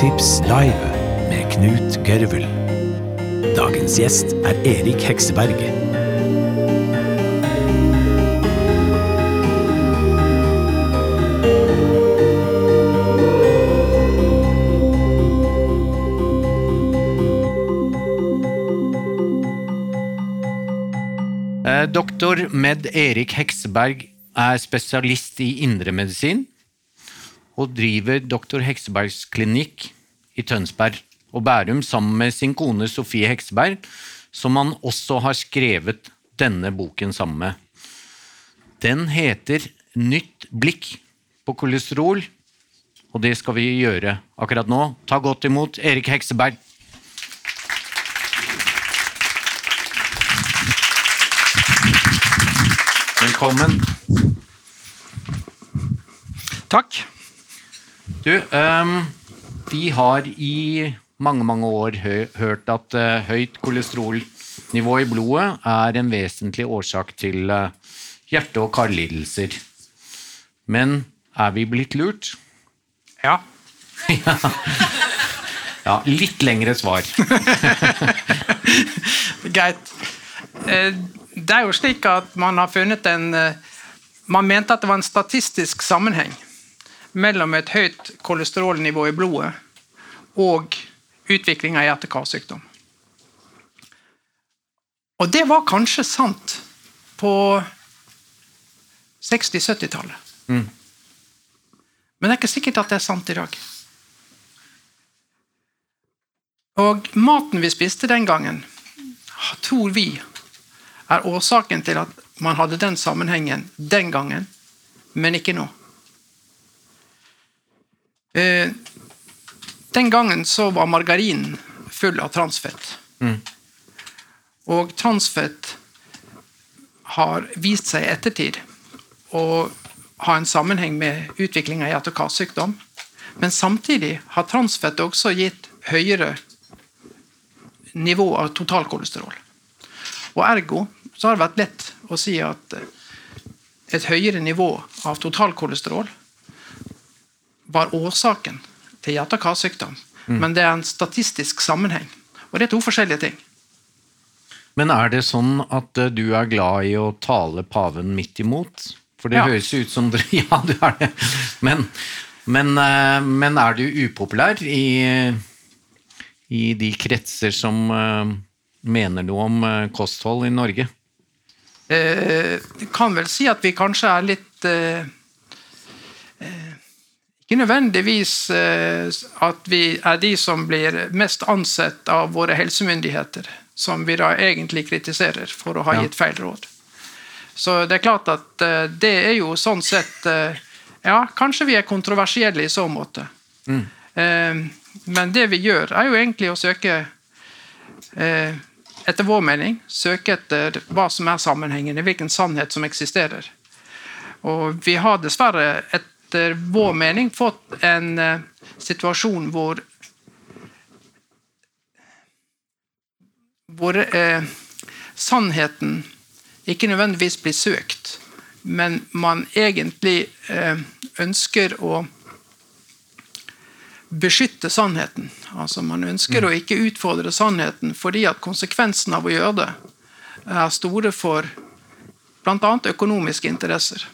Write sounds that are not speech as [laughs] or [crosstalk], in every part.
Filmtips live med Knut Gørvel. Dagens gjest er Erik Hekseberg. Eh, Doktor Med Erik Hekseberg er spesialist i indremedisin og driver Doktor Heksebergs klinikk i Tønsberg og Bærum sammen med sin kone Sofie Hekseberg, som han også har skrevet denne boken sammen med. Den heter Nytt blikk på kolesterol, og det skal vi gjøre akkurat nå. Ta godt imot Erik Hekseberg. Velkommen. Takk. Du, ehm, vi har i mange, mange år hø hørt at eh, høyt kolesterolnivå i blodet er en vesentlig årsak til eh, hjerte- og karlidelser. Men er vi blitt lurt? Ja. [laughs] Ja, litt lengre svar. [laughs] Greit. Eh, Det er jo slik at man har funnet en Man mente at det var en statistisk sammenheng mellom et høyt kolesterolnivå i blodet og utvikling av hjerte-karsykdom. Og det var kanskje sant på 60-70-tallet. Men det er ikke sikkert at det er sant i dag. Og maten vi spiste den gangen, tror vi er årsaken til at man hadde den sammenhengen den gangen, men ikke nå. Eh, Den gangen så var margarinen full av transfett. Og transfett har vist seg i ettertid å ha en sammenheng med utviklinga i hjerte- og karsykdom. Men samtidig har transfett også gitt høyere nivå av totalkolesterol. Og ergo så har det vært lett å si at et høyere nivå av totalkolesterol var årsaken til hjerte- og karsykdom. Men det er en statistisk sammenheng. Og det er to forskjellige ting. Men er det sånn at eh, du er glad i å tale paven midt imot? For det Ja. høres ut som dere [laughs] Ja, du er det. Men, men, eh, men er du upopulær i, i de kretser som eh, mener noe om kosthold i Norge? Eh, kan vel si at vi kanskje er litt Ikke nødvendigvis eh, at vi er de som blir mest ansett av våre helsemyndigheter, som vi da egentlig kritiserer for å ha gitt feil råd. Så det er klart at eh, det er jo sånn sett eh, Ja, kanskje vi er kontroversielle i så måte. Mm. men det vi gjør, er jo egentlig å søke etter vår mening søke etter hva som er sammenhengen, i hvilken sannhet som eksisterer. Og vi har dessverre etter vår mening fått en eh, situasjon hvor hvor eh, sannheten ikke nødvendigvis blir søkt, men man egentlig eh, ønsker å beskytte sannheten. Altså Man ønsker å ikke utfordre sannheten fordi at konsekvensen av å gjøre det er store for bl.a. økonomiske interesser.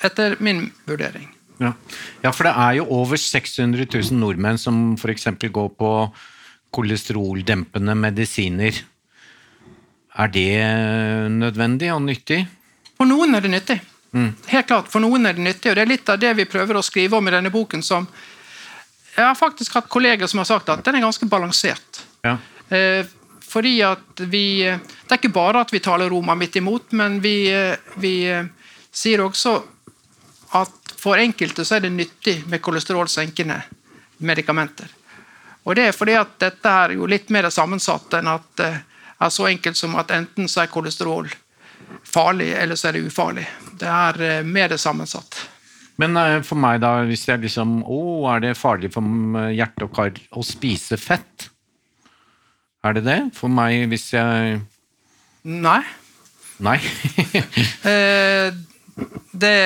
Etter min vurdering. Ja. ja, for det er jo over 600 000 nordmenn som f.eks. går på kolesteroldempende medisiner. Er det nødvendig og nyttig? For noen er det nyttig. Helt klart, for noen er det nyttig, og det er litt av det vi prøver å skrive om i denne boken. som Jeg har faktisk hatt kolleger som har sagt at den er ganske balansert. Ja. Eh, fordi at vi Det er ikke bare at vi taler Roma midt imot, men vi, eh, vi eh, sier også at for enkelte så er det nyttig med kolesterolsenkende medikamenter. Og det er fordi at dette er jo litt mer sammensatt enn at det er så enkelt som at enten så er kolesterol farlig, eller så er det ufarlig. Det er eh, mer sammensatt. Men eh, for meg, da, hvis jeg liksom Å, er det farlig for hjerte og kar å spise fett? Er det det? For meg, hvis jeg Nei. Nei. [laughs] Eh, det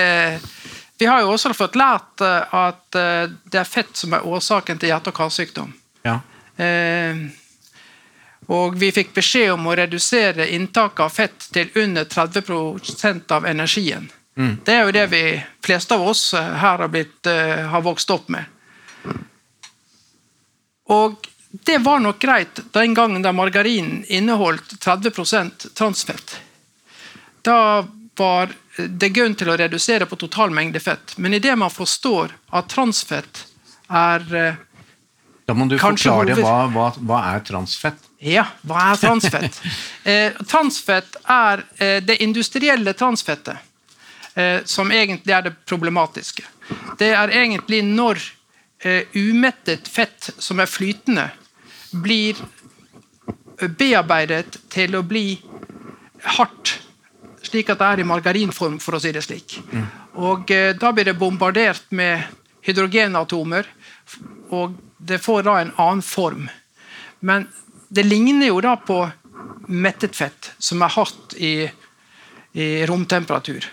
vi har jo også fått lært eh, at eh, det er fett som er årsaken til hjerte- og karsykdom. Ja. Eh, og vi fikk beskjed om å redusere inntaket av fett til under 30% av energien. Det er jo det vi fleste av oss eh, her har, blitt, uh, har vokst opp med. Og det var nok greit den gangen da margarinen inneholdt 30% transfett. Da var det grunn til å redusere på total mengde fett. Men idet man forstår at transfett er eh, Da må du forklare hva, hva, hva er transfett? Ja, hva er [laughs] transfett? eh, transfett er eh, det industrielle transfettet, eh, som egentlig er det problematiske. Det er egentlig når eh, umettet fett som er flytende, blir bearbeidet til å bli hardt, slik at det er i margarinform, for å si det slik. Og eh, Da blir det bombardert med hydrogenatomer, og det får da en annen form. Men det ligner jo da på mettet fett, som er hardt i, i romtemperatur.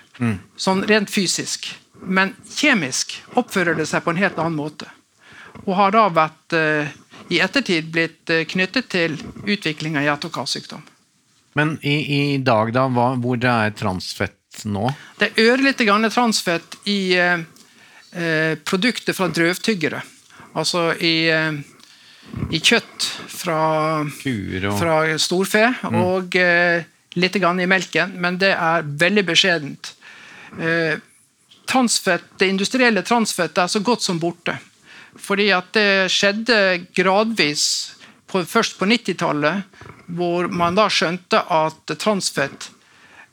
Sånn rent fysisk. Men kjemisk oppfører det seg på en helt annen måte. Og har da vært eh, i ettertid blitt eh, knyttet til utvikling av hjerte- og karsykdom. Men i, i dag, da, hva, hvor det er transfett nå? Det er ørlite grann transfett i eh, eh, produkter fra drøvtyggere. Altså i, eh, i kjøtt fra, og fra storfe, og eh, litt grann i melken, men det er veldig beskjedent. Eh, transfett, det industrielle transfettet er så godt som borte. Fordi at det skjedde gradvis, på, først på 90-tallet, hvor man da skjønte at transfett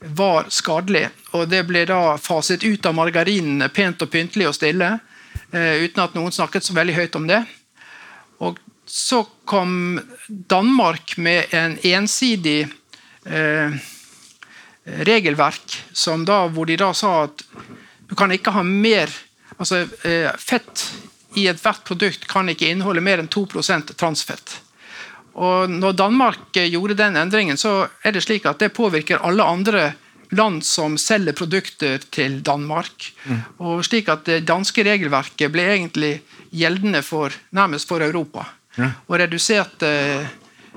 var skadelig. Og det ble da faset ut av margarinene pent og pyntelig og stille, eh, uten at noen snakket så veldig høyt om det. Og så kom Danmark med en ensidig eh, regelverk da, hvor de da sa at du kan ikke ha mer altså eh, Fett i ethvert produkt kan ikke inneholde mer enn 2% transfett. Og når Danmark gjorde den endringen, så er det slik at det påvirker alle andre land som selger produkter til Danmark. Og slik at det danske regelverket ble egentlig gjeldende for, nærmest for Europa. Og reduserte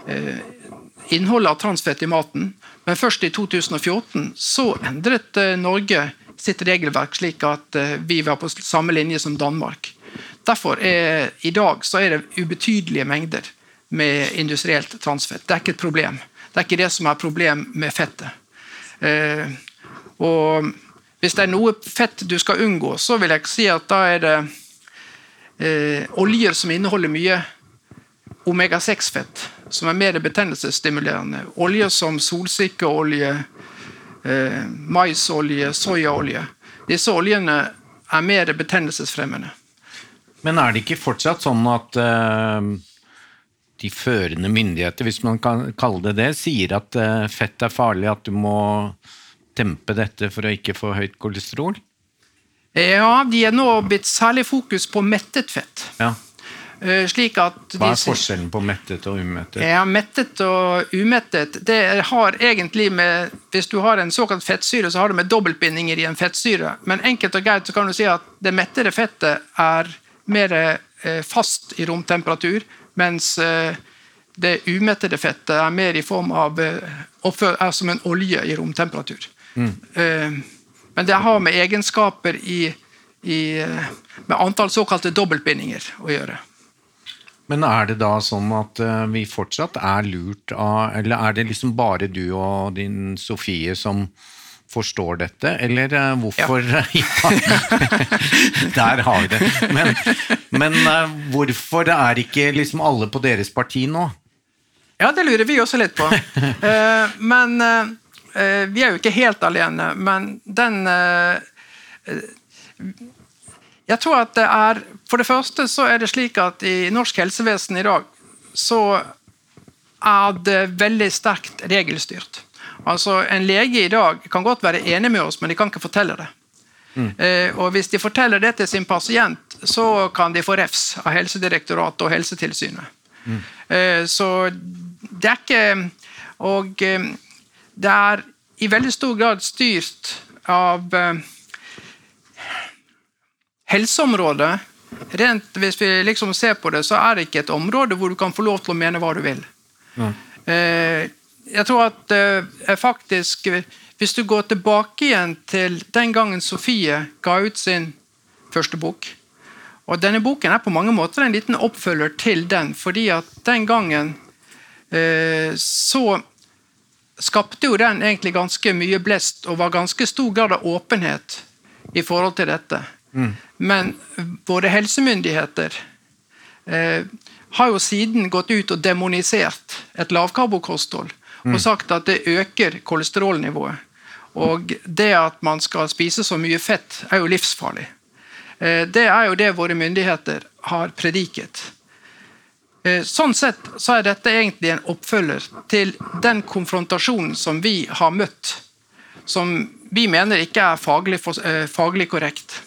eh, innholdet av transfett i maten. Men først i 2014 så endret eh, Norge sitt regelverk slik at eh, vi var på samme linje som Danmark. Derfor er i dag så er det ubetydelige mengder med industrielt transfett. Det er ikke et problem. Det er ikke det som er problem med fettet. Eh, og hvis det er noe fett du skal unngå, så vil jeg si at da er det eh, oljer som inneholder mye omega-6-fett, som er mer betennelsesstimulerende. Oljer som solsikkeolje, eh, maisolje, soyaolje. Disse oljene er mer betennelsesfremmende. Men er det ikke fortsatt sånn at eh, de førende myndigheter, hvis man kan kalle det det, sier at eh, fett er farlig, at du må dempe dette for å ikke få høyt kolesterol? Ja, de er nå blitt særlig fokus på mettet fett. Ja. Eh, Slik at Hva er forskjellen på mettet og umettet? Ja, Mettet og umettet det har egentlig med Hvis du har en såkalt fettsyre, så har det med dobbeltbindinger i en fettsyre. Men enkelt og greit så kan du si at det mettede fettet er mer eh, fast i romtemperatur, mens eh, det umettede fettet er mer i form av eh, er som en olje i romtemperatur. Mm. men det har med egenskaper i, i eh, med antall såkalte dobbeltbindinger å gjøre. Men er det da sånn at eh, vi fortsatt er lurt av Eller er det liksom bare du og din Sofie som forstår dette, eller eh, hvorfor [laughs] Ja. Der har vi det. Men, men eh, hvorfor er ikke liksom alle på deres parti nå? Ja, det lurer vi også litt på. [laughs] Eh, men vi er jo ikke helt alene. Men den Jeg tror at det er For det første så er det slik at i norsk helsevesen i dag så er det veldig sterkt regelstyrt. Altså, En lege i dag kan godt være enig med oss, men de kan ikke fortelle det. Eh, og Hvis de forteller det til sin pasient, så kan de få refs av Helsedirektoratet og Helsetilsynet. Eh, Så det er ikke Og eh, det er i veldig stor grad styrt av helseområdet rent, Hvis vi liksom ser på det, så er det ikke et område hvor du kan få lov til å mene hva du vil. Eh, jeg tror at er faktisk Hvis du går tilbake igjen til den gangen Sofie ga ut sin første bok og Denne boken er på mange måter en liten oppfølger til den, fordi at den gangen eh, så skapte jo den egentlig ganske mye blest og var ganske stor grad av åpenhet i forhold til dette. Mm. Men våre helsemyndigheter eh, har jo siden gått ut og demonisert et lavkarbokosthold. Og sagt at det øker kolesterolnivået. Og det at man skal spise så mye fett, er jo livsfarlig. Eh, det er jo det våre myndigheter har prediket. Eh, sånn sett så er dette egentlig en oppfølger til den konfrontasjonen som vi har møtt, som vi mener ikke er faglig, eh, faglig korrekt.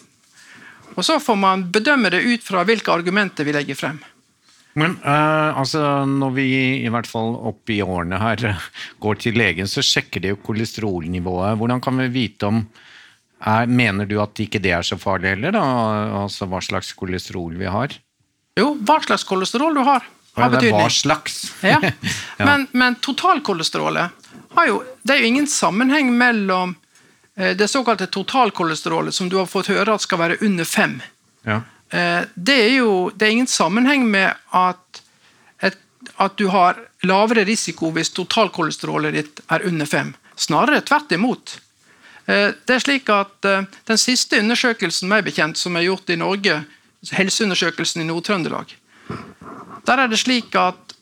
Og Så får man bedømme det ut fra hvilke argumenter vi legger frem. Men uh, altså, når vi i hvert fall opp i årene her går til legen, så sjekker de jo kolesterolnivået. Hvordan kan vi vite om er, Mener du at ikke det er så farlig heller? da? Altså Hva slags kolesterol vi har? Jo, hva slags kolesterol du har, har ja, er Hva slags? [laughs] [laughs] ja. Men, men totalkolesterolet har jo, det er jo ingen sammenheng mellom eh, det såkalte totalkolesterolet, som du har fått høre at skal være under fem. Ja. Eh, det er jo det er ingen sammenheng med at, et, at du har lavere risiko hvis totalkolesterolet ditt er under fem. Snarere tvert imot. Eh, det er slik at Den siste undersøkelsen meg bekjent, som er gjort i Norge, Helseundersøkelsen i Nord-Trøndelag. Der er det slik at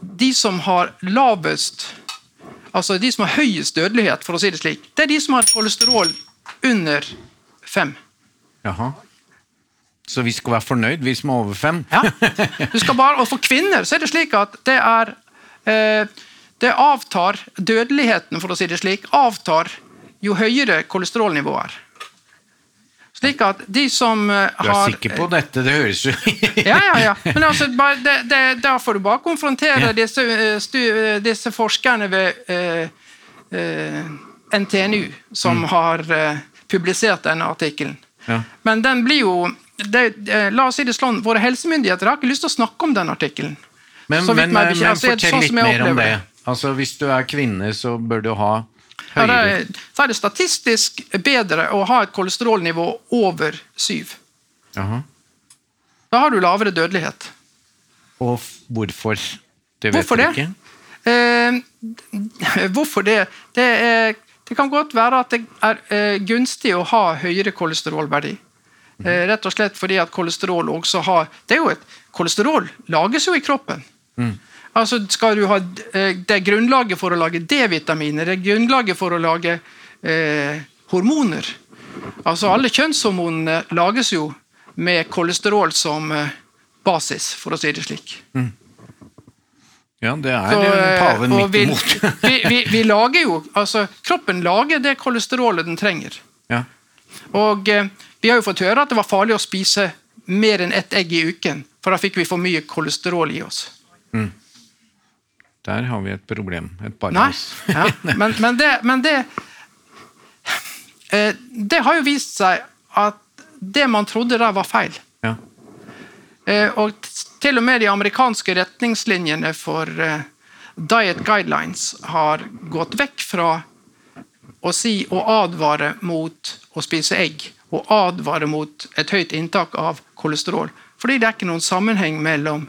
de som har lavest Altså de som har høyest dødelighet, for å si det slik, det er de som har kolesterol under fem. Jaha. Så vi skal være fornøyd, vi som er over fem? ja. [laughs] Bare, og For kvinner så er det slik at det er eh, Det avtar Dødeligheten, for å si det slik, avtar jo høyere kolesterolnivået er. Slik at de som har Du er sikker på dette? Det høres jo [laughs] Ja, ja, ja. Men altså, det, det, da får du bare konfrontere disse, eh, stu, eh, disse, forskerne ved uh, uh, NTNU som mm. har publisert denne artikkelen. Ja. Men den blir jo det, La oss si det sånn, Våre helsemyndigheter har ikke lyst til å snakke om den artikkelen. Men, men, men, men altså, fortell sånn litt mer om det. Altså, Hvis du er kvinne, så bør du ha ja, det, så er det statistisk bedre å ha et kolesterolnivå over syv. Aha. Da har du lavere dødelighet. Og hvorfor? Det vet hvorfor du ikke? Eh, [laughs] hvorfor det? Det, er, det, kan godt være at det er eh, gunstig å ha høyere kolesterolverdi. Eh, rett og slett fordi at kolesterol også har det er jo et, Kolesterol lages jo i kroppen. Mm. Altså, skal du ha eh, Det grunnlaget for å lage D-vitaminer, det grunnlaget for å lage eh, hormoner. Altså, Alle kjønnshormonene lages jo med kolesterol som eh, basis, for å si det slik. Mm. Ja, det er Så, eh, paven midt imot. vi, vi, vi, lager jo altså, Kroppen lager det kolesterolet den trenger. Ja. Og eh, vi har jo fått høre at det var farlig å spise mer enn ett egg i uken, for da fikk vi for mye kolesterol i oss. Mm. Der har vi et problem. Et Nei, [laughs] ja, men, men, det, men det, eh, det har jo vist seg at det man trodde der, var feil. Ja. Eh, og til og med de amerikanske retningslinjene for eh, diet guidelines har gått vekk fra å si og advare mot å spise egg og advare mot et høyt inntak av kolesterol. Fordi det er ikke noen sammenheng mellom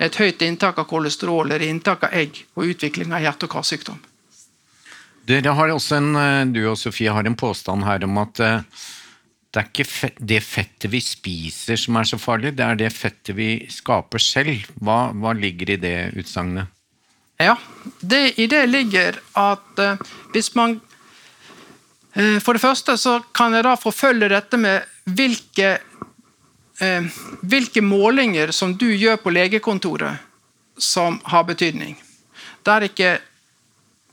et høyt inntak av kolesterol eller inntak av egg og utvikling av hjerte- og karsykdom. Dere har også en, eh, du og Sofie har en påstand her om at eh, det er ikke det fettet vi spiser som er så farlig, det er det fettet vi skaper selv. Hva, hva ligger i det utsagnet? Ja, det, i det ligger at uh, hvis man For det første så kan jeg da forfølge dette med hvilke eh, hvilke målinger som du gjør på legekontoret, som har betydning. Det er ikke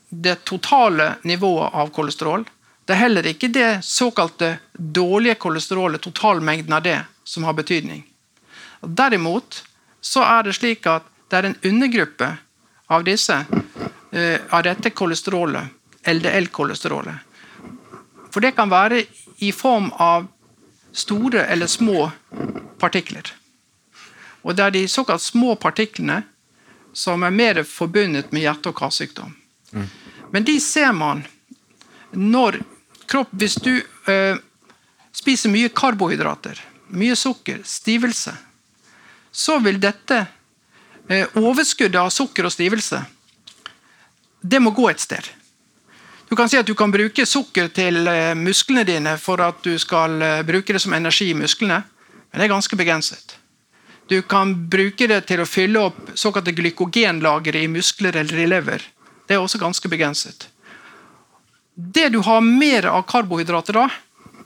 det totale nivået av kolesterol. Det er heller ikke det såkalte dårlige kolesterolet, totalmengden av det, som har betydning. Derimot så er det slik at det er en undergruppe av disse, eh, av dette kolesterolet, LDL-kolesterolet. For det kan være i form av store eller små partikler. Og det er de såkalt små partiklene som er mer forbundet med hjerte- og karsykdom. Mm. Men de ser man når kropp Hvis du øh, spiser mye karbohydrater, mye sukker, stivelse, så vil dette øh, overskuddet av sukker og stivelse det må gå et sted. Du kan si at du kan bruke sukker til øh, musklene dine for at du skal bruke det som energi i musklene, men det er ganske begrenset. Du kan bruke det til å fylle opp såkalte glykogenlagre i muskler eller i lever. Det er også ganske begrenset. Det du har mer av karbohydrater da,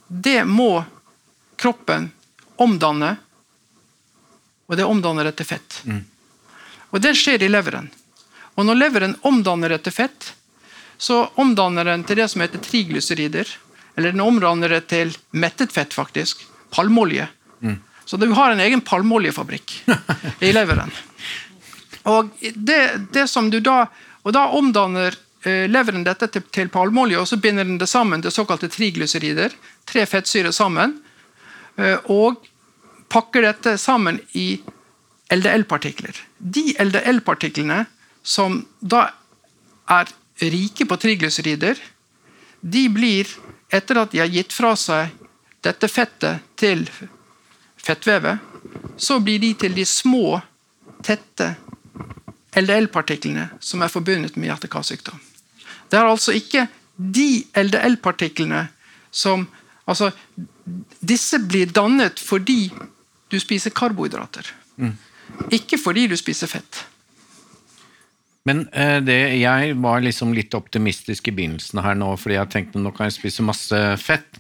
det må kroppen omdanne, og det omdanner det til fett. Mm. Og Det skjer i leveren. Og Når leveren omdanner det til fett, så omdanner den til det som heter triglycerider. Eller den omdanner det til mettet fett, faktisk. Palmeolje. Mm. Så du har en egen palmeoljefabrikk [laughs] i leveren. Og det, det, som du da, og da omdanner eh, leveren dette til, til palmeolje, og så binder den det sammen til såkalte triglycerider. Tre fettsyrer sammen. Eh, og pakker dette sammen i LDL-partikler. De LDL-partiklene som da er rike på triglycerider, de blir, etter at de har gitt fra seg dette fettet til fettvevet, så blir de til de små, tette LDL-partiklene som er forbundet med hjerte-karsykdom. Det er altså ikke de LDL-partiklene som altså, Disse blir dannet fordi du spiser karbohydrater. Mm. Ikke fordi du spiser fett. Men eh, det, jeg var liksom litt optimistisk i begynnelsen her nå, fordi jeg tenkte nå kan jeg spise masse fett.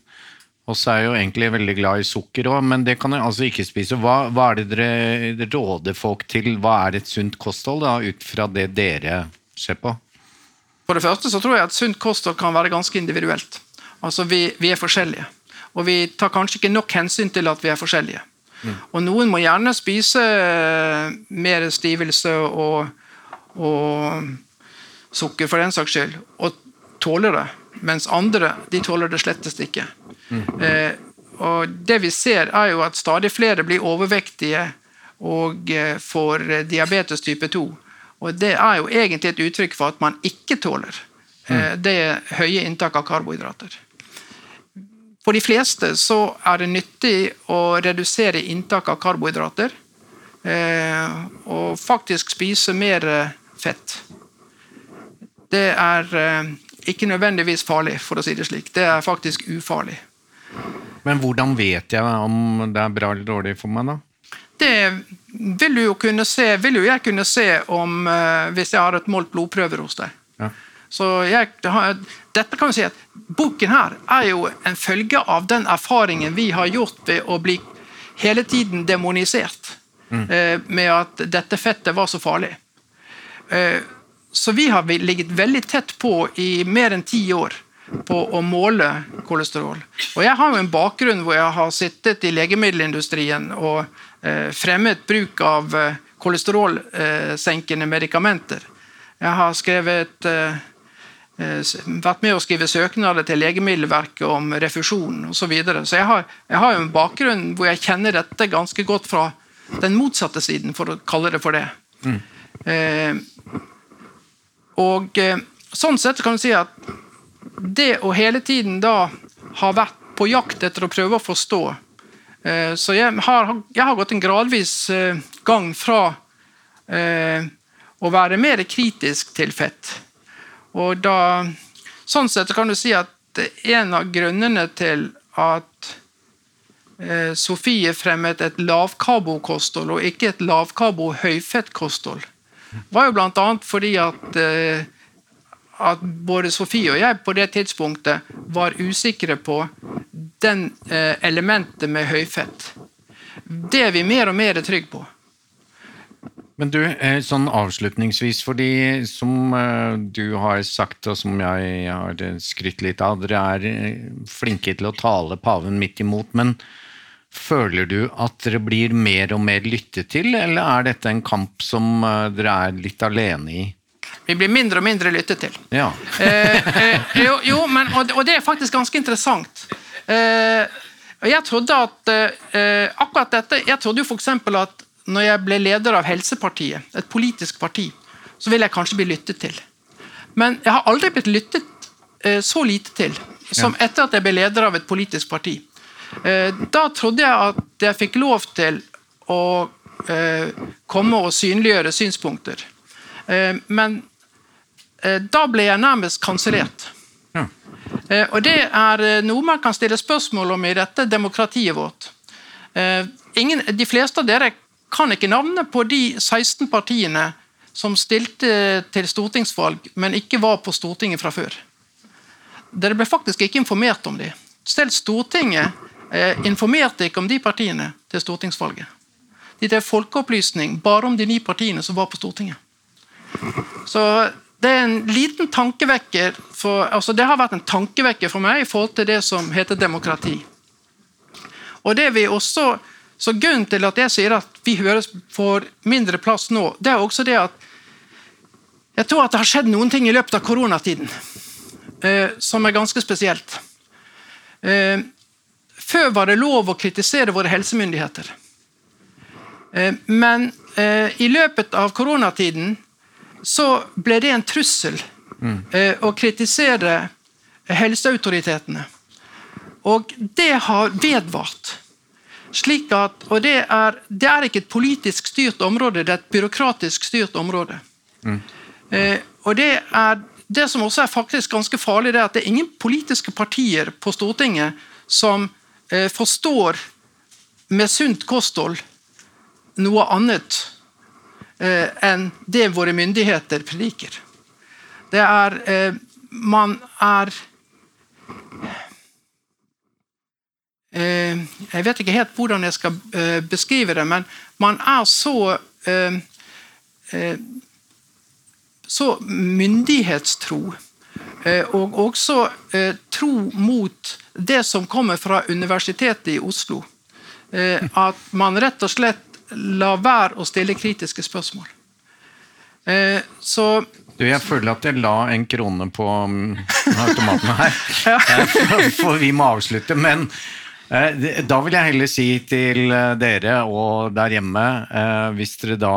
Og så er jeg jo egentlig veldig glad i sukker òg, men det kan jeg altså ikke spise. Hva, hva, er det dere råder folk til? Hva er et sunt kosthold, da, ut fra det dere ser på? For det første så tror jeg at sunt kosthold kan være ganske individuelt. Altså vi, vi er forskjellige. Og vi tar kanskje ikke nok hensyn til at vi er forskjellige. Mm. Og noen må gjerne spise eh, mer stivelse og, og sukker for den saks skyld, og tåler det. Mens andre de tåler det slettest ikke. Mm. Eh, og Det vi ser, er jo at stadig flere blir overvektige og eh, får diabetes type 2. Og Det er jo egentlig et uttrykk for at man ikke tåler eh, mm. det høye inntaket av karbohydrater. For de fleste så er det nyttig å redusere inntaket av karbohydrater. Eh, og faktisk spise mer fett. Det er eh, ikke nødvendigvis farlig, for å si det slik. Det er faktisk ufarlig. Men hvordan vet jeg om det er bra eller dårlig for meg, da? Det vil du jo kunne se, vil jo jeg kunne se om uh, hvis jeg har et målt blodprøver hos deg. Ja. Så jeg, dette kan vi si at Boken her er jo en følge av den erfaringen vi har gjort ved å bli hele tiden demonisert mm. uh, med at dette fettet var så farlig. Uh, så vi har ligget veldig tett på i mer enn ti år på å måle kolesterol. Og Jeg har jo en bakgrunn hvor jeg har sittet i legemiddelindustrien og eh, fremmet bruk av eh, kolesterolsenkende medikamenter. Jeg har skrevet eh, eh, vært med å skrive søknader til Legemiddelverket om refusjon osv. Så, videre. så jeg har, jeg en bakgrunn hvor jeg kjenner dette ganske godt fra den motsatte siden, for å kalle det for det. Mm. Eh, og eh, Sånn sett kan du si at det å hele tiden da ha vært på jakt etter å prøve å forstå eh, Så jeg har, jeg har gått en gradvis gang fra å være mer kritisk til fett. Og da Sånn sett kan du si at en av grunnene til at Sofie fremmet et lavkarbokosthold og ikke et lavkarbo-høyfettkosthold, var jo bl.a. fordi at, eh, at både Sofie og jeg på det tidspunktet var usikre på den eh, elementet med høyfett. Det er vi mer og mer trygge på. Men du, eh, sånn avslutningsvis, fordi som du har sagt, og som jeg har skrytt litt av, dere er flinke til å tale paven midt imot. men Føler du at dere blir mer og mer lyttet til, eller er dette en kamp som eh, dere er litt alene i? Vi blir mindre og mindre lyttet til. Ja. eh, eh, jo, jo, men, og, og, det er faktisk ganske interessant. Eh, jeg trodde at eh, akkurat dette, jeg trodde jo f.eks. at når jeg ble leder av Helsepartiet, et politisk parti, så ville jeg kanskje bli lyttet til. Men jeg har aldri blitt lyttet eh, så lite til som ja. etter at jeg ble leder av et politisk parti. Eh, da trodde jeg at jeg fikk lov til å eh, komme og synliggjøre synspunkter. Eh, men da ble jeg nærmest kansellert. Ja. Og det er noe man kan stille spørsmål om i dette demokratiet vårt. Ingen, de fleste av dere kan ikke navnet på de 16 partiene som stilte til stortingsvalg, men ikke var på Stortinget fra før. Dere ble faktisk ikke informert om dem. Selv Stortinget eh, informerte ikke om de partiene til stortingsvalget. De drev folkeopplysning bare om de ni partiene som var på Stortinget. Så det er en liten tankevekker for, altså det har vært en tankevekker for meg i forhold til det som heter demokrati. Og det vi også så Grunnen til at jeg sier at vi høres får mindre plass nå, det er også det at jeg tror at det har skjedd noen ting i løpet av koronatiden eh, som er ganske spesielt. Eh, før var det lov å kritisere våre helsemyndigheter. Eh, men eh, i løpet av koronatiden så ble det en trussel mm. å kritisere helseautoritetene. Og det har vedvart. Slik at, og det er, det er, ikke et politisk styrt område, det er et byråkratisk styrt område. Mm. Eh, og det, er, det som også er faktisk ganske farlig, det er at det er ingen politiske partier på Stortinget som eh, forstår med sunt kosthold noe annet eh, enn det våre myndigheter prediker. Det er eh, Man er Eh, jeg vet ikke helt hvordan jeg skal eh, beskrive det, men man er så eh, så myndighetstro. Og også tro mot det som kommer fra Universitetet i Oslo. At man rett og slett lar være å stille kritiske spørsmål. Så du, jeg føler at jeg la en krone på automaten her. [laughs] For vi må avslutte. Men Eh, da vil jeg heller si til eh, dere og der hjemme, eh, hvis dere da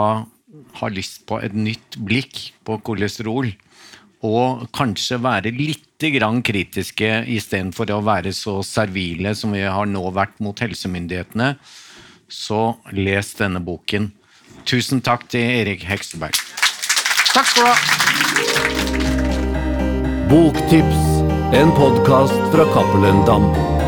har lyst på et nytt blikk på kolesterol, og kanskje være litt grann kritiske istedenfor å være så servile som vi har nå vært mot helsemyndighetene, så les denne boken. Tusen takk til Erik Hekseberg. Takk skal du ha. Boktips, en podkast fra Cappelen Dam.